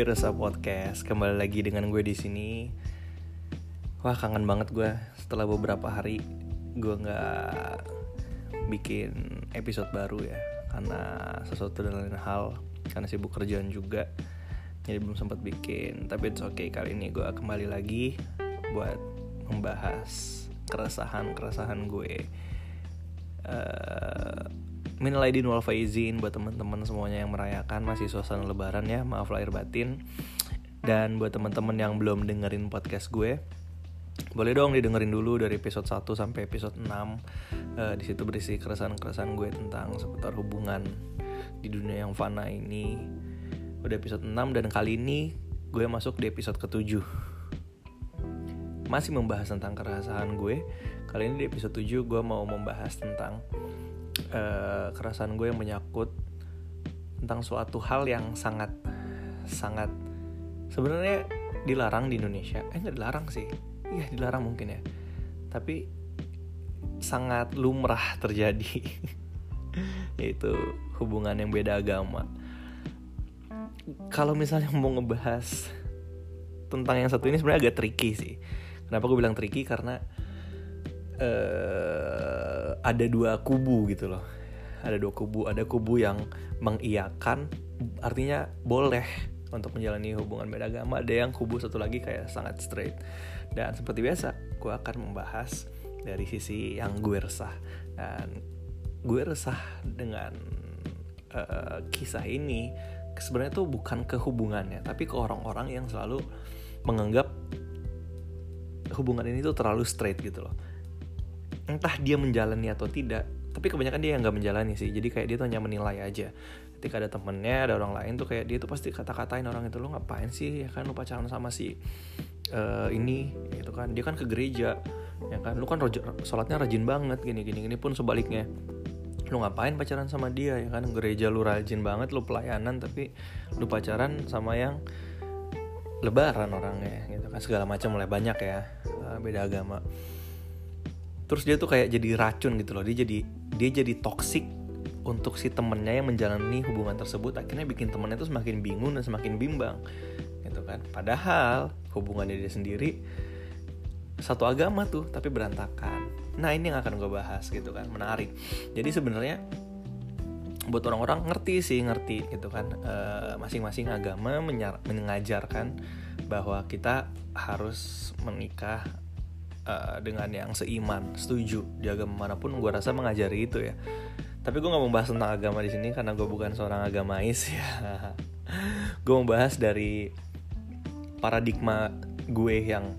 Resa Podcast. Kembali lagi dengan gue di sini. Wah kangen banget gue. Setelah beberapa hari gue nggak bikin episode baru ya. Karena sesuatu dan lain hal. Karena sibuk kerjaan juga. Jadi belum sempat bikin. Tapi it's okay kali ini gue kembali lagi buat membahas keresahan keresahan gue. Uh, Minal aidin wal faizin buat teman-teman semuanya yang merayakan masih suasana lebaran ya, maaf lahir batin. Dan buat teman-teman yang belum dengerin podcast gue, boleh dong didengerin dulu dari episode 1 sampai episode 6. Uh, di situ berisi keresahan-keresahan gue tentang seputar hubungan di dunia yang fana ini. Udah episode 6 dan kali ini gue masuk di episode ke-7. Masih membahas tentang keresahan gue. Kali ini di episode 7 gue mau membahas tentang uh, keresahan gue yang menyangkut tentang suatu hal yang sangat sangat sebenarnya dilarang di Indonesia. Eh nggak dilarang sih. Iya dilarang mungkin ya. Tapi sangat lumrah terjadi. Yaitu hubungan yang beda agama. Kalau misalnya mau ngebahas tentang yang satu ini sebenarnya agak tricky sih. Kenapa gue bilang tricky? Karena uh, ada dua kubu gitu loh. Ada dua kubu ada kubu yang mengiyakan artinya boleh untuk menjalani hubungan beda agama. Ada yang kubu satu lagi kayak sangat straight. Dan seperti biasa gue akan membahas dari sisi yang gue resah. Dan gue resah dengan uh, kisah ini sebenarnya tuh bukan ke hubungannya tapi ke orang-orang yang selalu menganggap hubungan ini tuh terlalu straight gitu loh entah dia menjalani atau tidak tapi kebanyakan dia yang nggak menjalani sih. Jadi kayak dia tuh hanya menilai aja. Ketika ada temennya ada orang lain tuh kayak dia tuh pasti kata-katain orang itu lo ngapain sih? Ya kan lu pacaran sama si uh, ini gitu kan. Dia kan ke gereja ya kan. Lu kan sholatnya rajin banget gini gini gini pun sebaliknya. Lu ngapain pacaran sama dia? Ya kan gereja lu rajin banget lu pelayanan tapi lu pacaran sama yang lebaran orangnya gitu kan. Segala macam mulai banyak ya eh, beda agama terus dia tuh kayak jadi racun gitu loh. Dia jadi dia jadi toxic untuk si temennya yang menjalani hubungan tersebut. Akhirnya bikin temennya tuh semakin bingung dan semakin bimbang gitu kan. Padahal hubungannya dia sendiri satu agama tuh tapi berantakan. Nah ini yang akan gue bahas gitu kan. Menarik. Jadi sebenarnya buat orang-orang ngerti sih ngerti gitu kan. Eh, masing-masing e, agama mengajarkan bahwa kita harus menikah uh, dengan yang seiman setuju di agama mana pun gue rasa mengajari itu ya. Tapi gue nggak membahas tentang agama di sini karena gue bukan seorang agamais ya. Gue membahas dari paradigma gue yang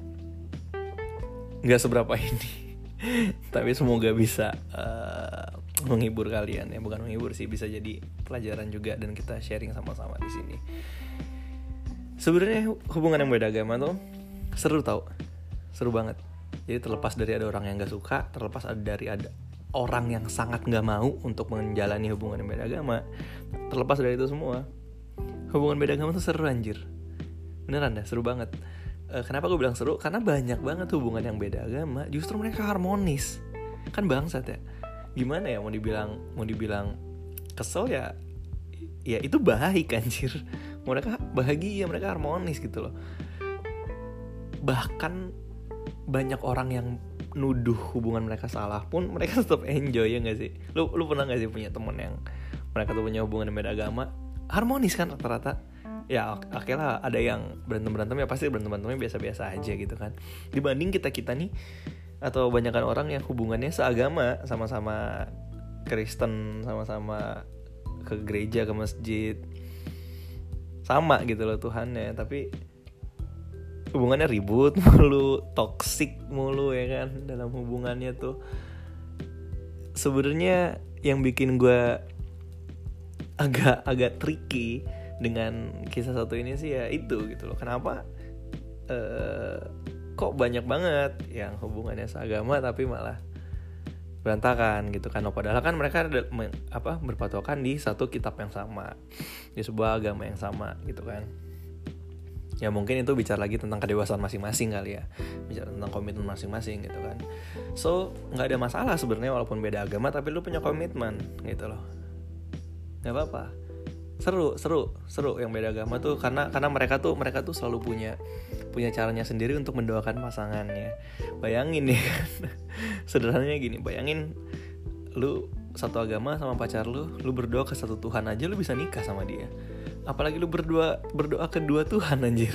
nggak seberapa ini. Tapi semoga bisa uh, menghibur kalian ya. Bukan menghibur sih bisa jadi pelajaran juga dan kita sharing sama-sama di sini. Sebenarnya hubungan yang beda agama tuh seru tau. Seru banget jadi terlepas dari ada orang yang gak suka terlepas dari ada orang yang sangat gak mau untuk menjalani hubungan yang beda agama terlepas dari itu semua hubungan beda agama tuh seru anjir. Beneran dah seru banget. E, kenapa gue bilang seru? Karena banyak banget hubungan yang beda agama justru mereka harmonis. Kan bangsat ya. Gimana ya mau dibilang mau dibilang kesel ya ya itu baik anjir. Mereka bahagia mereka harmonis gitu loh. Bahkan banyak orang yang nuduh hubungan mereka salah pun mereka tetap enjoy ya gak sih? Lu lu pernah gak sih punya temen yang mereka tuh punya hubungan yang beda agama? Harmonis kan rata-rata? Ya akhirnya ada yang berantem berantem ya pasti berantem berantemnya biasa-biasa aja gitu kan. Dibanding kita kita nih atau banyakkan orang yang hubungannya seagama sama-sama Kristen sama-sama ke gereja ke masjid sama gitu loh Tuhannya. Tapi hubungannya ribut mulu toxic mulu ya kan dalam hubungannya tuh. Sebenarnya yang bikin gue agak agak tricky dengan kisah satu ini sih ya itu gitu loh. Kenapa? Uh, kok banyak banget yang hubungannya seagama tapi malah berantakan gitu kan. Oh, padahal kan mereka ada, apa berpatokan di satu kitab yang sama di sebuah agama yang sama gitu kan ya mungkin itu bicara lagi tentang kedewasaan masing-masing kali ya. Bicara tentang komitmen masing-masing gitu kan. So nggak ada masalah sebenarnya walaupun beda agama tapi lu punya komitmen gitu loh. Nggak apa-apa. Seru seru seru yang beda agama tuh karena karena mereka tuh mereka tuh selalu punya punya caranya sendiri untuk mendoakan pasangannya. Bayangin ya kan. Sederhananya gini bayangin lu satu agama sama pacar lu lu berdoa ke satu Tuhan aja lu bisa nikah sama dia apalagi lu berdoa berdoa ke dua Tuhan anjir.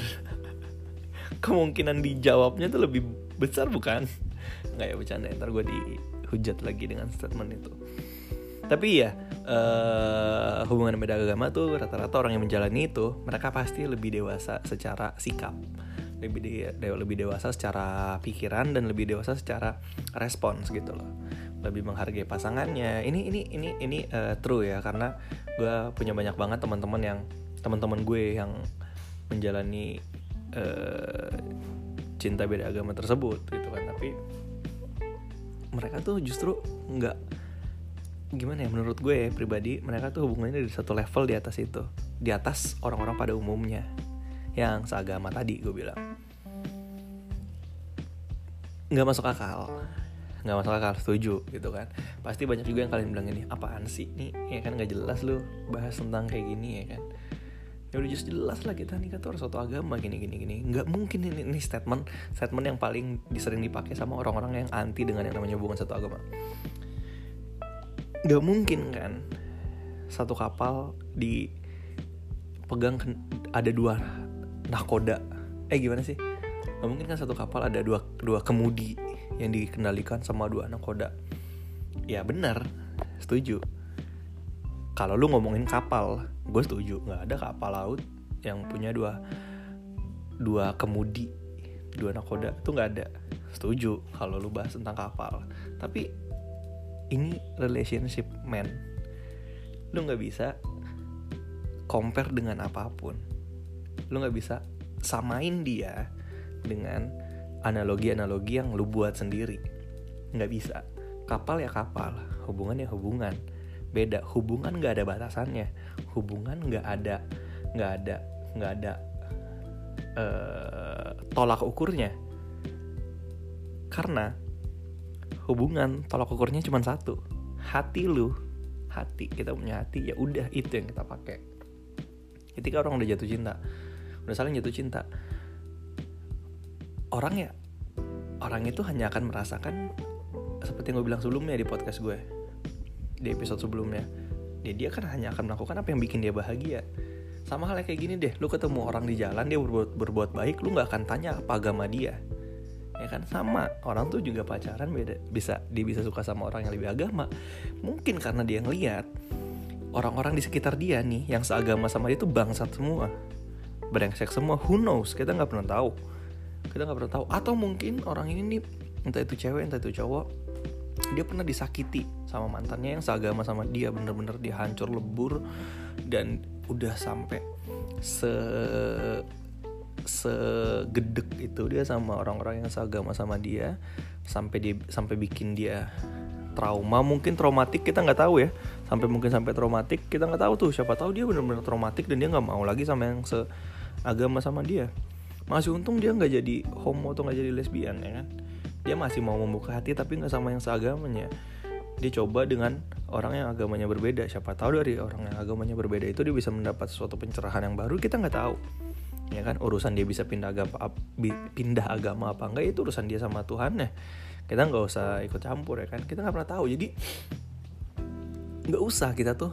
Kemungkinan dijawabnya tuh lebih besar bukan? Nggak ya bercanda. Ntar gue dihujat lagi dengan statement itu. Tapi ya uh, hubungan beda agama tuh rata-rata orang yang menjalani itu mereka pasti lebih dewasa secara sikap. Lebih de lebih dewasa secara pikiran dan lebih dewasa secara respons gitu loh lebih menghargai pasangannya. Ini ini ini ini uh, true ya karena gue punya banyak banget teman-teman yang teman-teman gue yang menjalani uh, cinta beda agama tersebut gitu kan. Tapi mereka tuh justru nggak gimana ya menurut gue ya, pribadi mereka tuh hubungannya di satu level di atas itu. Di atas orang-orang pada umumnya. Yang seagama tadi gue bilang. Nggak masuk akal nggak masuk akal setuju gitu kan. Pasti banyak juga yang kalian bilang ini apaan sih nih ya kan nggak jelas lu bahas tentang kayak gini ya kan. Ya udah just jelas lah kita nih kata orang satu agama gini gini gini. Nggak mungkin ini, ini statement statement yang paling disering dipakai sama orang-orang yang anti dengan yang namanya hubungan satu agama. Nggak mungkin kan. Satu kapal dipegang ada dua nahkoda eh gimana sih? Nggak mungkin kan satu kapal ada dua dua kemudi yang dikendalikan sama dua nahkoda ya benar setuju. Kalau lu ngomongin kapal gue setuju. Nggak ada kapal laut yang punya dua dua kemudi dua nakoda itu nggak ada. Setuju kalau lu bahas tentang kapal. Tapi ini relationship man lu nggak bisa compare dengan apa pun. Lu nggak bisa samain dia dengan analogi-analogi yang lu buat sendiri. Nggak bisa. Kapal ya kapal hubungan ya hubungan. Beda hubungan nggak ada batasannya. Hubungan nggak ada nggak ada nggak ada uh, tolak ukurnya. Karena hubungan tolak ukurnya cuma satu. Hati lu hati kita punya hati ya udah itu yang kita pakai. Ketika orang udah jatuh cinta udah saling jatuh cinta orang ya orang itu hanya akan merasakan seperti yang gue bilang sebelumnya di podcast gue di episode sebelumnya. Dia dia kan hanya akan melakukan apa yang bikin dia bahagia. Sama halnya kayak gini deh lu ketemu orang di jalan dia berbuat berbuat baik lu nggak akan tanya apa agama dia. Ya kan? Sama orang tuh juga pacaran beda bisa dia bisa suka sama orang yang lebih agama. Mungkin karena dia ngeliat orang-orang di sekitar dia nih yang seagama sama dia tuh bangsat semua. Brengsek semua who knows? Kita nggak pernah tahu kita nggak pernah tahu. Atau mungkin orang ini nih entah itu cewek entah itu cowok dia pernah disakiti sama mantannya yang seagama sama dia bener-bener dia hancur lebur dan udah sampai se segedek itu dia sama orang-orang yang seagama sama dia sampai dia sampai bikin dia trauma. Mungkin traumatik kita nggak tahu ya. Sampai mungkin sampai traumatik kita nggak tahu tuh. Siapa tahu dia benar-benar traumatik dan dia nggak mau lagi sama yang seagama sama dia masih untung dia nggak jadi homo atau nggak jadi lesbian ya kan? Dia masih mau membuka hati tapi nggak sama yang seagamanya. Dia coba dengan orang yang agamanya berbeda. Siapa tahu dari orang yang agamanya berbeda itu dia bisa mendapat suatu pencerahan yang baru. Kita nggak tahu ya kan? Urusan dia bisa pindah agama pindah agama apa enggak itu urusan dia sama Tuhan ya kita nggak usah ikut campur ya kan? Kita nggak pernah tahu. Jadi nggak usah kita tuh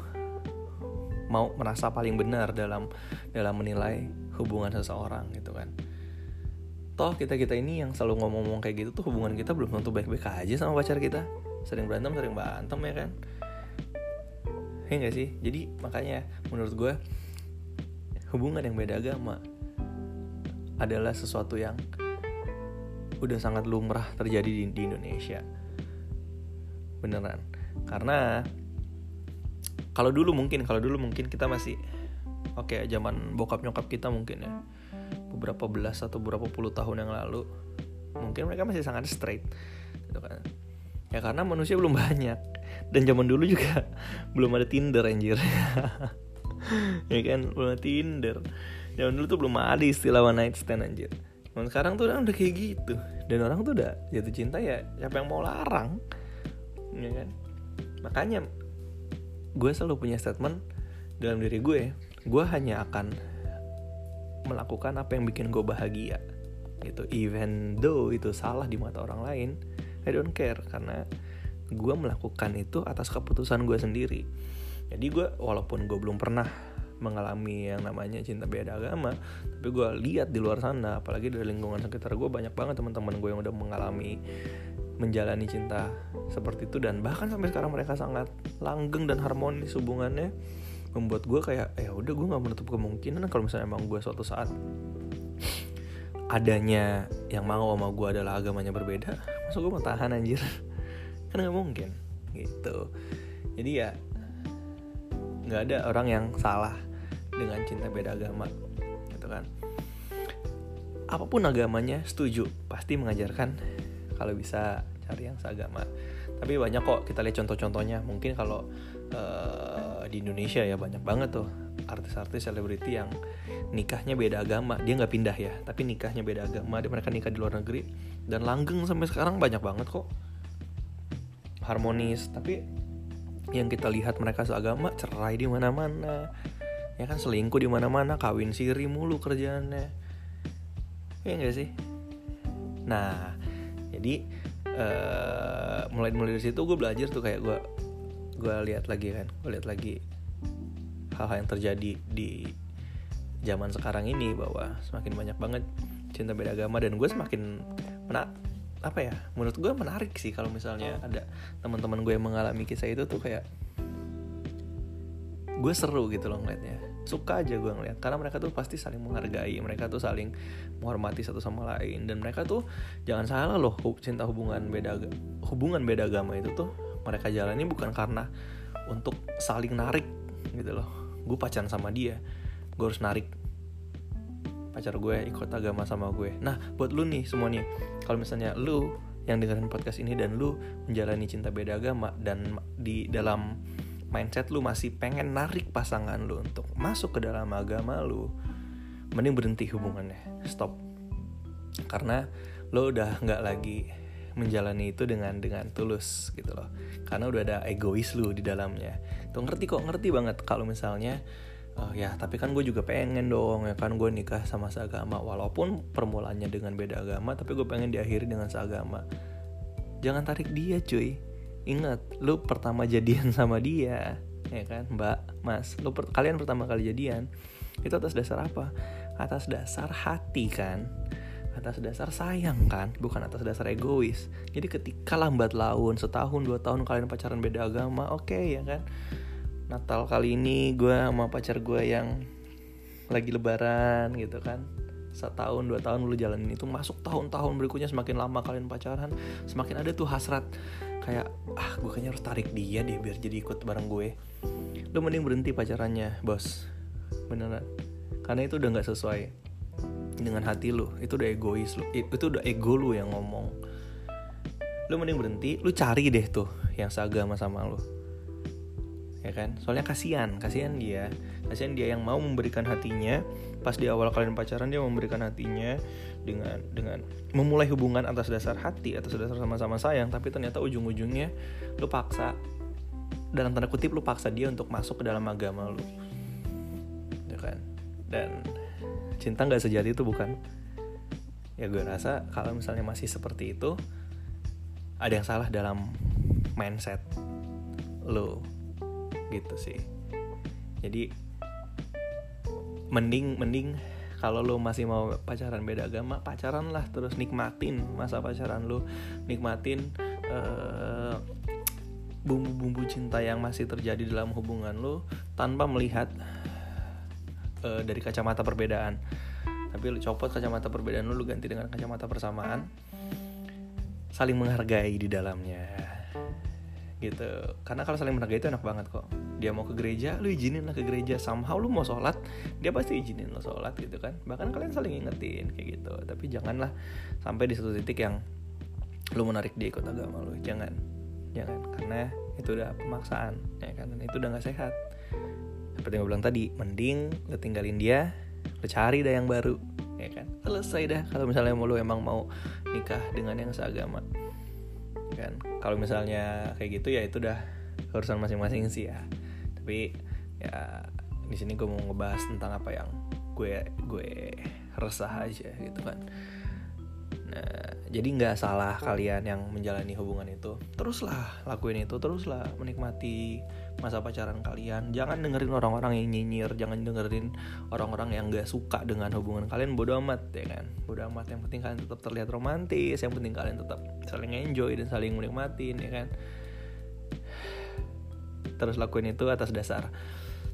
mau merasa paling benar dalam dalam menilai hubungan seseorang gitu kan. Toh kita kita ini yang selalu ngomong-ngomong kayak gitu tuh hubungan kita belum tentu baik-baik aja sama pacar kita. Sering berantem sering berantem ya kan? Ya gak sih? Jadi makanya menurut gue hubungan yang beda agama adalah sesuatu yang udah sangat lumrah terjadi di, di Indonesia. Beneran. Karena kalau dulu mungkin kalau dulu mungkin kita masih oke okay, zaman bokap nyokap kita mungkin ya. Beberapa belas atau beberapa puluh tahun yang lalu mungkin mereka masih sangat straight gitu kan. Ya karena manusia belum banyak. Dan zaman dulu juga belum ada Tinder anjir. Ya kan belum ada Tinder. Zaman dulu tuh belum ada istilah one night stand anjir. Dan sekarang tuh udah kayak gitu. Dan orang tuh udah jatuh cinta ya siapa yang mau larang ya kan. Makanya gue selalu punya statement dalam diri gue gue hanya akan melakukan apa yang bikin gue bahagia gitu. Even though itu salah di mata orang lain I don't care karena gue melakukan itu atas keputusan gue sendiri. Jadi gue walaupun gue belum pernah mengalami yang namanya cinta beda agama tapi gue lihat di luar sana apalagi dari lingkungan sekitar gue banyak banget teman-teman gue yang udah mengalami menjalani cinta seperti itu dan bahkan sampai sekarang mereka sangat langgeng dan harmonis hubungannya membuat gue kayak ya udah gue nggak menutup kemungkinan kalau misalnya emang gue suatu saat adanya yang mau sama gue adalah agamanya berbeda masa gue mau tahan anjir? Kan nggak mungkin gitu. Jadi ya nggak ada orang yang salah dengan cinta beda agama gitu kan. Apa pun agamanya setuju pasti mengajarkan kalau bisa cari yang seagama. Tapi banyak kok kita lihat contoh-contohnya. Mungkin kalau uh, di Indonesia ya banyak banget tuh artis-artis selebriti yang nikahnya beda agama. Dia nggak pindah ya tapi nikahnya beda agama. Dia mereka nikah di luar negeri dan langgeng sampai sekarang banyak banget kok. Harmonis tapi yang kita lihat mereka seagama cerai di mana-mana. Ya kan selingkuh di mana-mana kawin siri mulu kerjaannya. Ya enggak sih? Nah jadi uh, mulai mulai dari situ gue belajar tuh kayak gue gue lihat lagi kan gue lihat lagi hal-hal yang terjadi di zaman sekarang ini bahwa semakin banyak banget cinta beda agama dan gue semakin menak apa ya menurut gue menarik sih kalau misalnya ada teman-teman gue yang mengalami kisah itu tuh kayak gue seru gitu loh ngeliatnya suka aja gue ngeliat. Karena mereka tuh pasti saling menghargai mereka tuh saling menghormati satu sama lain. Dan mereka tuh jangan salah loh cinta hubungan beda hubungan beda agama itu tuh mereka jalani bukan karena untuk saling narik gitu loh. Gue pacaran sama dia gue harus narik pacar gue ikut agama sama gue. Nah buat lu nih semuanya kalau misalnya lu yang dengerin podcast ini dan lu menjalani cinta beda agama dan di dalam mindset lu masih pengen narik pasangan lu untuk masuk ke dalam agama lu mending berhenti hubungannya. Stop. Karena lo udah nggak lagi menjalani itu dengan dengan tulus gitu loh. Karena udah ada egois lu di dalamnya. Tuh ngerti kok ngerti banget kalau misalnya oh ya tapi kan gue juga pengen dong ya kan gue nikah sama seagama. Walaupun permulaannya dengan beda agama tapi gue pengen diakhiri dengan seagama. Jangan tarik dia cuy ingat lu pertama jadian sama dia ya kan? Mbak mas lu per kalian pertama kali jadian itu atas dasar apa? Atas dasar hati kan? Atas dasar sayang kan? Bukan atas dasar egois. Jadi ketika lambat laun setahun dua tahun kalian pacaran beda agama oke okay, ya kan? Natal kali ini gue sama pacar gue yang lagi lebaran gitu kan? Setahun dua tahun lu jalanin itu masuk tahun-tahun berikutnya semakin lama kalian pacaran semakin ada tuh hasrat kayak ah gue kayaknya harus tarik dia deh biar jadi ikut bareng gue. Lu mending berhenti pacarannya bos. Beneran karena itu udah nggak sesuai dengan hati lu. Itu udah egois lu. Itu udah ego lu yang ngomong. Lu mending berhenti lu cari deh tuh yang seagama sama lu ya kan? Soalnya kasihan kasihan dia. Kasihan dia yang mau memberikan hatinya. Pas di awal kalian pacaran dia memberikan hatinya dengan dengan memulai hubungan atas dasar hati atas dasar sama-sama sayang. Tapi ternyata ujung-ujungnya lu paksa dalam tanda kutip lu paksa dia untuk masuk ke dalam agama lu. Ya kan? Dan cinta nggak sejati itu bukan? Ya gue rasa kalau misalnya masih seperti itu ada yang salah dalam mindset lo gitu sih. Jadi mending mending kalau lo masih mau pacaran beda agama pacaran lah terus nikmatin masa pacaran lo nikmatin bumbu bumbu-bumbu cinta yang masih terjadi dalam hubungan lo tanpa melihat uh, dari kacamata perbedaan. Tapi lo copot kacamata perbedaan lo, lo ganti dengan kacamata persamaan. Saling menghargai di dalamnya. Gitu. Karena kalau saling menghargai itu enak banget kok dia mau ke gereja lu izinin lah ke gereja. Somehow lu mau sholat dia pasti izinin lo sholat gitu kan. Bahkan kalian saling ingetin kayak gitu. Tapi janganlah sampai di satu titik yang lu menarik dia ikut agama lu. Jangan. Jangan. Karena itu udah pemaksaan ya kan? Dan itu udah nggak sehat. Seperti yang gue bilang tadi mending lu tinggalin dia lu cari dah yang baru ya kan? Selesai dah kalau misalnya mau lu emang mau nikah dengan yang seagama kan? Kalau misalnya kayak gitu ya itu udah urusan masing-masing sih ya tapi ya di sini gue mau ngebahas tentang apa yang gue gue resah aja gitu kan Nah, jadi nggak salah kalian yang menjalani hubungan itu. Teruslah lakuin itu, teruslah menikmati masa pacaran kalian. Jangan dengerin orang-orang yang nyinyir, jangan dengerin orang-orang yang nggak suka dengan hubungan kalian. Bodoh amat ya kan. Bodoh amat. Yang penting kalian tetap terlihat romantis, yang penting kalian tetap saling enjoy dan saling menikmati ya kan. Terus lakuin itu atas dasar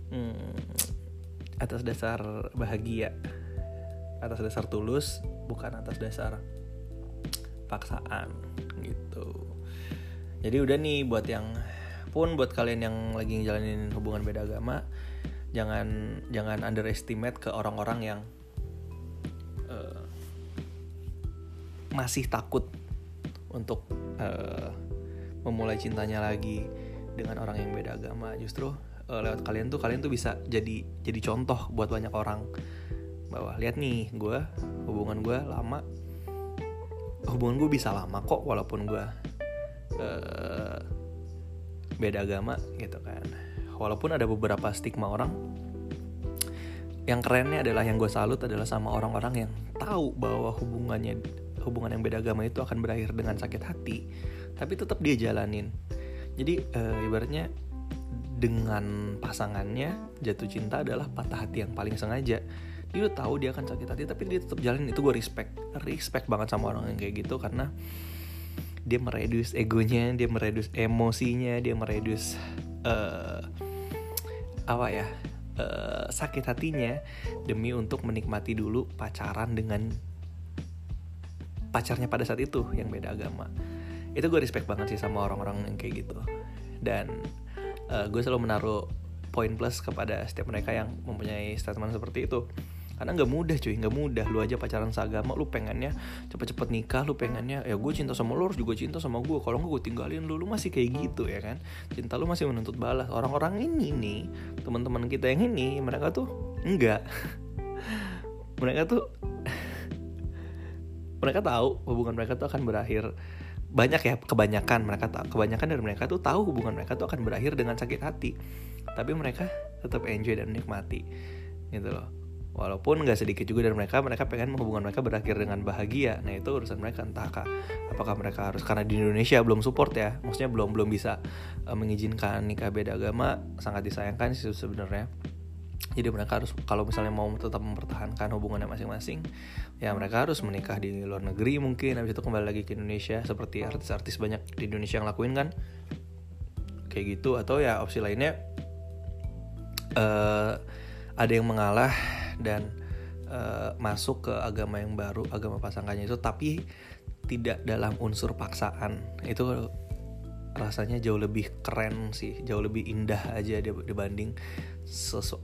hmm, atas dasar bahagia atas dasar tulus bukan atas dasar paksaan gitu. Jadi udah nih buat yang pun buat kalian yang lagi ngejalanin hubungan beda agama jangan jangan underestimate ke orang-orang yang uh, masih takut untuk uh, memulai cintanya lagi dengan orang yang beda agama. Justru uh, lewat kalian tuh kalian tuh bisa jadi jadi contoh buat banyak orang. Bahwa lihat nih gue hubungan gue lama. Hubungan gue bisa lama kok walaupun gue uh, beda agama gitu kan. Walaupun ada beberapa stigma orang yang kerennya adalah yang gue salut adalah sama orang-orang yang tahu bahwa hubungannya hubungan yang beda agama itu akan berakhir dengan sakit hati tapi tetap dia jalanin jadi uh, ibaratnya dengan pasangannya jatuh cinta adalah patah hati yang paling sengaja. Dia udah tahu dia akan sakit hati tapi dia tetap jalan itu gue respect respect banget sama orang yang kayak gitu karena dia meredus egonya dia meredus emosinya dia meredus uh, apa ya uh, sakit hatinya demi untuk menikmati dulu pacaran dengan pacarnya pada saat itu yang beda agama itu gue respect banget sih sama orang-orang yang kayak gitu. Dan uh, gue selalu menaruh poin plus kepada setiap mereka yang mempunyai statement seperti itu. Karena nggak mudah cuy. Nggak mudah. Lu aja pacaran seagama lu pengennya cepet-cepet nikah lu pengennya ya gue cinta sama lu harus juga cinta sama gue kalau nggak gue tinggalin lu lu masih kayak gitu ya kan? Cinta lu masih menuntut balas. Orang-orang ini nih teman-teman kita yang ini mereka tuh enggak mereka tuh mereka tahu hubungan mereka tuh akan berakhir banyak ya kebanyakan mereka kebanyakan dari mereka tuh tahu hubungan mereka tuh akan berakhir dengan sakit hati. Tapi mereka tetap enjoy dan menikmati gitu loh. Walaupun nggak sedikit juga dari mereka mereka pengen hubungan mereka berakhir dengan bahagia. Nah itu urusan mereka entah kah apakah mereka harus karena di Indonesia belum support ya maksudnya belum belum bisa uh, mengizinkan nikah beda agama sangat disayangkan sih sebenarnya jadi mereka harus kalau misalnya mau tetap mempertahankan hubungannya masing-masing ya mereka harus menikah di luar negeri mungkin. Habis itu kembali lagi ke Indonesia seperti artis-artis banyak di Indonesia yang lakuin kan. Kayak gitu. Atau ya opsi lainnya uh, ada yang mengalah dan uh, masuk ke agama yang baru agama pasangannya itu tapi tidak dalam unsur paksaan. Itu rasanya jauh lebih keren sih jauh lebih indah aja dibanding sesu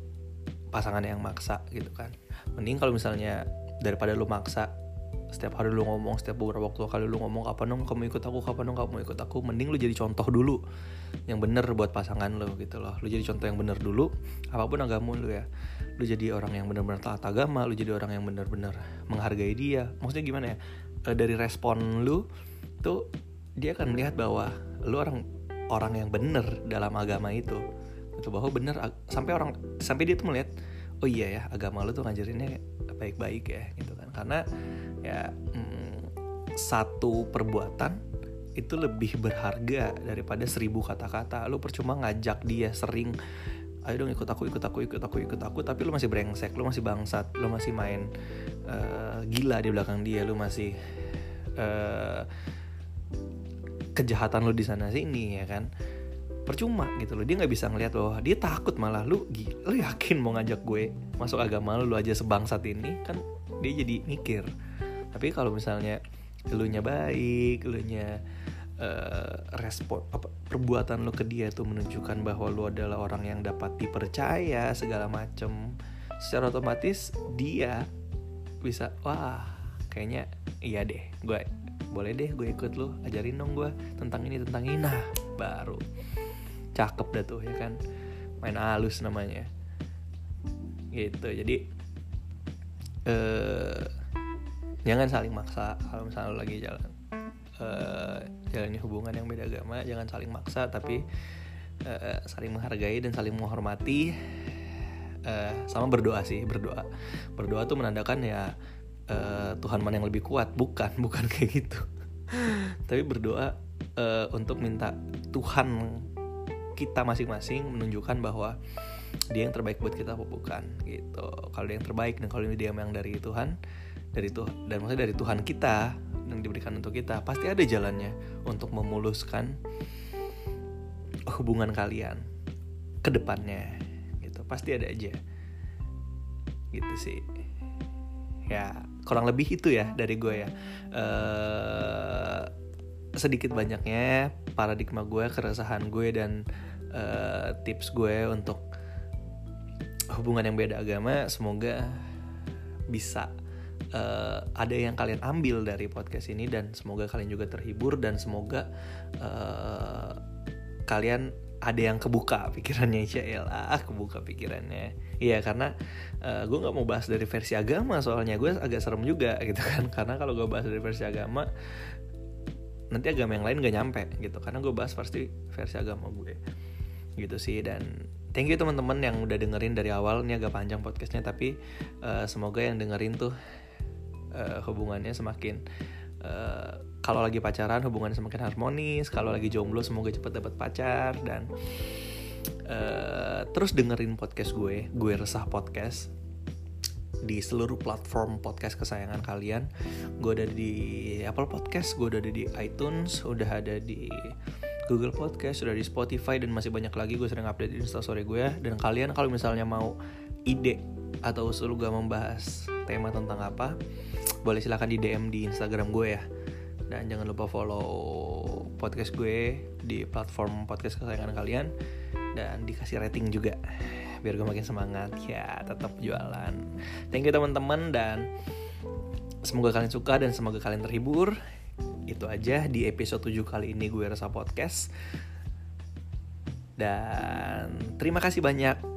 pasangan yang maksa gitu kan. Mending kalau misalnya daripada lu maksa setiap hari lu ngomong setiap beberapa waktu kali lu ngomong kapan dong kamu ikut aku? Kapan dong kamu ikut aku? Mending lu jadi contoh dulu yang bener buat pasangan lu gitu loh. Lu jadi contoh yang bener dulu apa pun agama lu ya. Lu jadi orang yang benar-benar taat agama lu jadi orang yang benar-benar menghargai dia. Maksudnya gimana ya? E, dari respon lu tuh dia akan melihat bahwa lu orang orang yang benar dalam agama itu itu bahwa benar sampai orang sampai dia tuh melihat oh iya ya agama lu tuh ngajarinnya baik-baik ya gitu kan. Karena ya mm, satu perbuatan itu lebih berharga daripada seribu kata-kata. Lu percuma ngajak dia sering ayo dong ikut aku ikut aku ikut aku ikut aku tapi lu masih brengsek lu masih bangsat lu masih main uh, gila di belakang dia lu masih uh, kejahatan lu di sana sini ya kan percuma gitu loh. Dia nggak bisa ngeliat loh dia takut malah. Lu lu yakin mau ngajak gue masuk agama lu lu aja sebangsat ini? Kan dia jadi mikir. Tapi kalau misalnya lu nya baik lu nya uh, respon apa perbuatan lo ke dia tuh menunjukkan bahwa lo adalah orang yang dapat dipercaya segala macem secara otomatis dia bisa wah kayaknya iya deh gue boleh deh gue ikut lo ajarin dong gue tentang ini tentang ini. Nah baru cakep dah tuh ya kan? Main halus namanya. Gitu jadi eh jangan saling maksa. Kalau misalnya lagi jalan uh, jalani hubungan yang beda agama jangan saling maksa tapi uh, saling menghargai dan saling menghormati. Uh, sama berdoa sih berdoa. Berdoa tuh menandakan ya uh, Tuhan mana yang lebih kuat. Bukan bukan kayak gitu. Tapi berdoa uh, untuk minta Tuhan kita masing-masing menunjukkan bahwa dia yang terbaik buat kita apa bukan gitu. Kalau dia yang terbaik dan kalau dia yang dari Tuhan dari Tuhan dan maksudnya dari Tuhan kita yang diberikan untuk kita pasti ada jalannya untuk memuluskan hubungan kalian ke depannya gitu. Pasti ada aja. Gitu sih. Ya kurang lebih itu ya dari gue ya. Uh, sedikit banyaknya paradigma gue keresahan gue dan uh, tips gue untuk hubungan yang beda agama semoga bisa uh, ada yang kalian ambil dari podcast ini dan semoga kalian juga terhibur dan semoga uh, kalian ada yang kebuka pikirannya lah kebuka pikirannya. Iya karena uh, gue nggak mau bahas dari versi agama soalnya. Gue agak serem juga gitu kan. Karena kalau gue bahas dari versi agama nanti agama yang lain gak nyampe gitu. Karena gue bahas pasti versi agama gue. Gitu sih dan thank you teman-teman yang udah dengerin dari awal. Ini agak panjang podcastnya tapi uh, semoga yang dengerin tuh uh, hubungannya semakin uh, kalau lagi pacaran hubungannya semakin harmonis kalau lagi jomblo semoga cepet dapat pacar dan uh, terus dengerin podcast gue gue resah podcast di seluruh platform podcast kesayangan kalian. Gue ada di Apple Podcast gue udah ada di iTunes udah ada di Google Podcast sudah di Spotify dan masih banyak lagi. Gue sering update di instastory gue dan kalian kalau misalnya mau ide atau usul gue membahas tema tentang apa boleh silahkan di DM di Instagram gue ya. Dan jangan lupa follow podcast gue di platform podcast kesayangan kalian. Dan dikasih rating juga biar gue makin semangat. Ya tetap jualan. Thank you teman-teman dan semoga kalian suka dan semoga kalian terhibur. Itu aja di episode 7 kali ini gue rasa podcast. Dan terima kasih banyak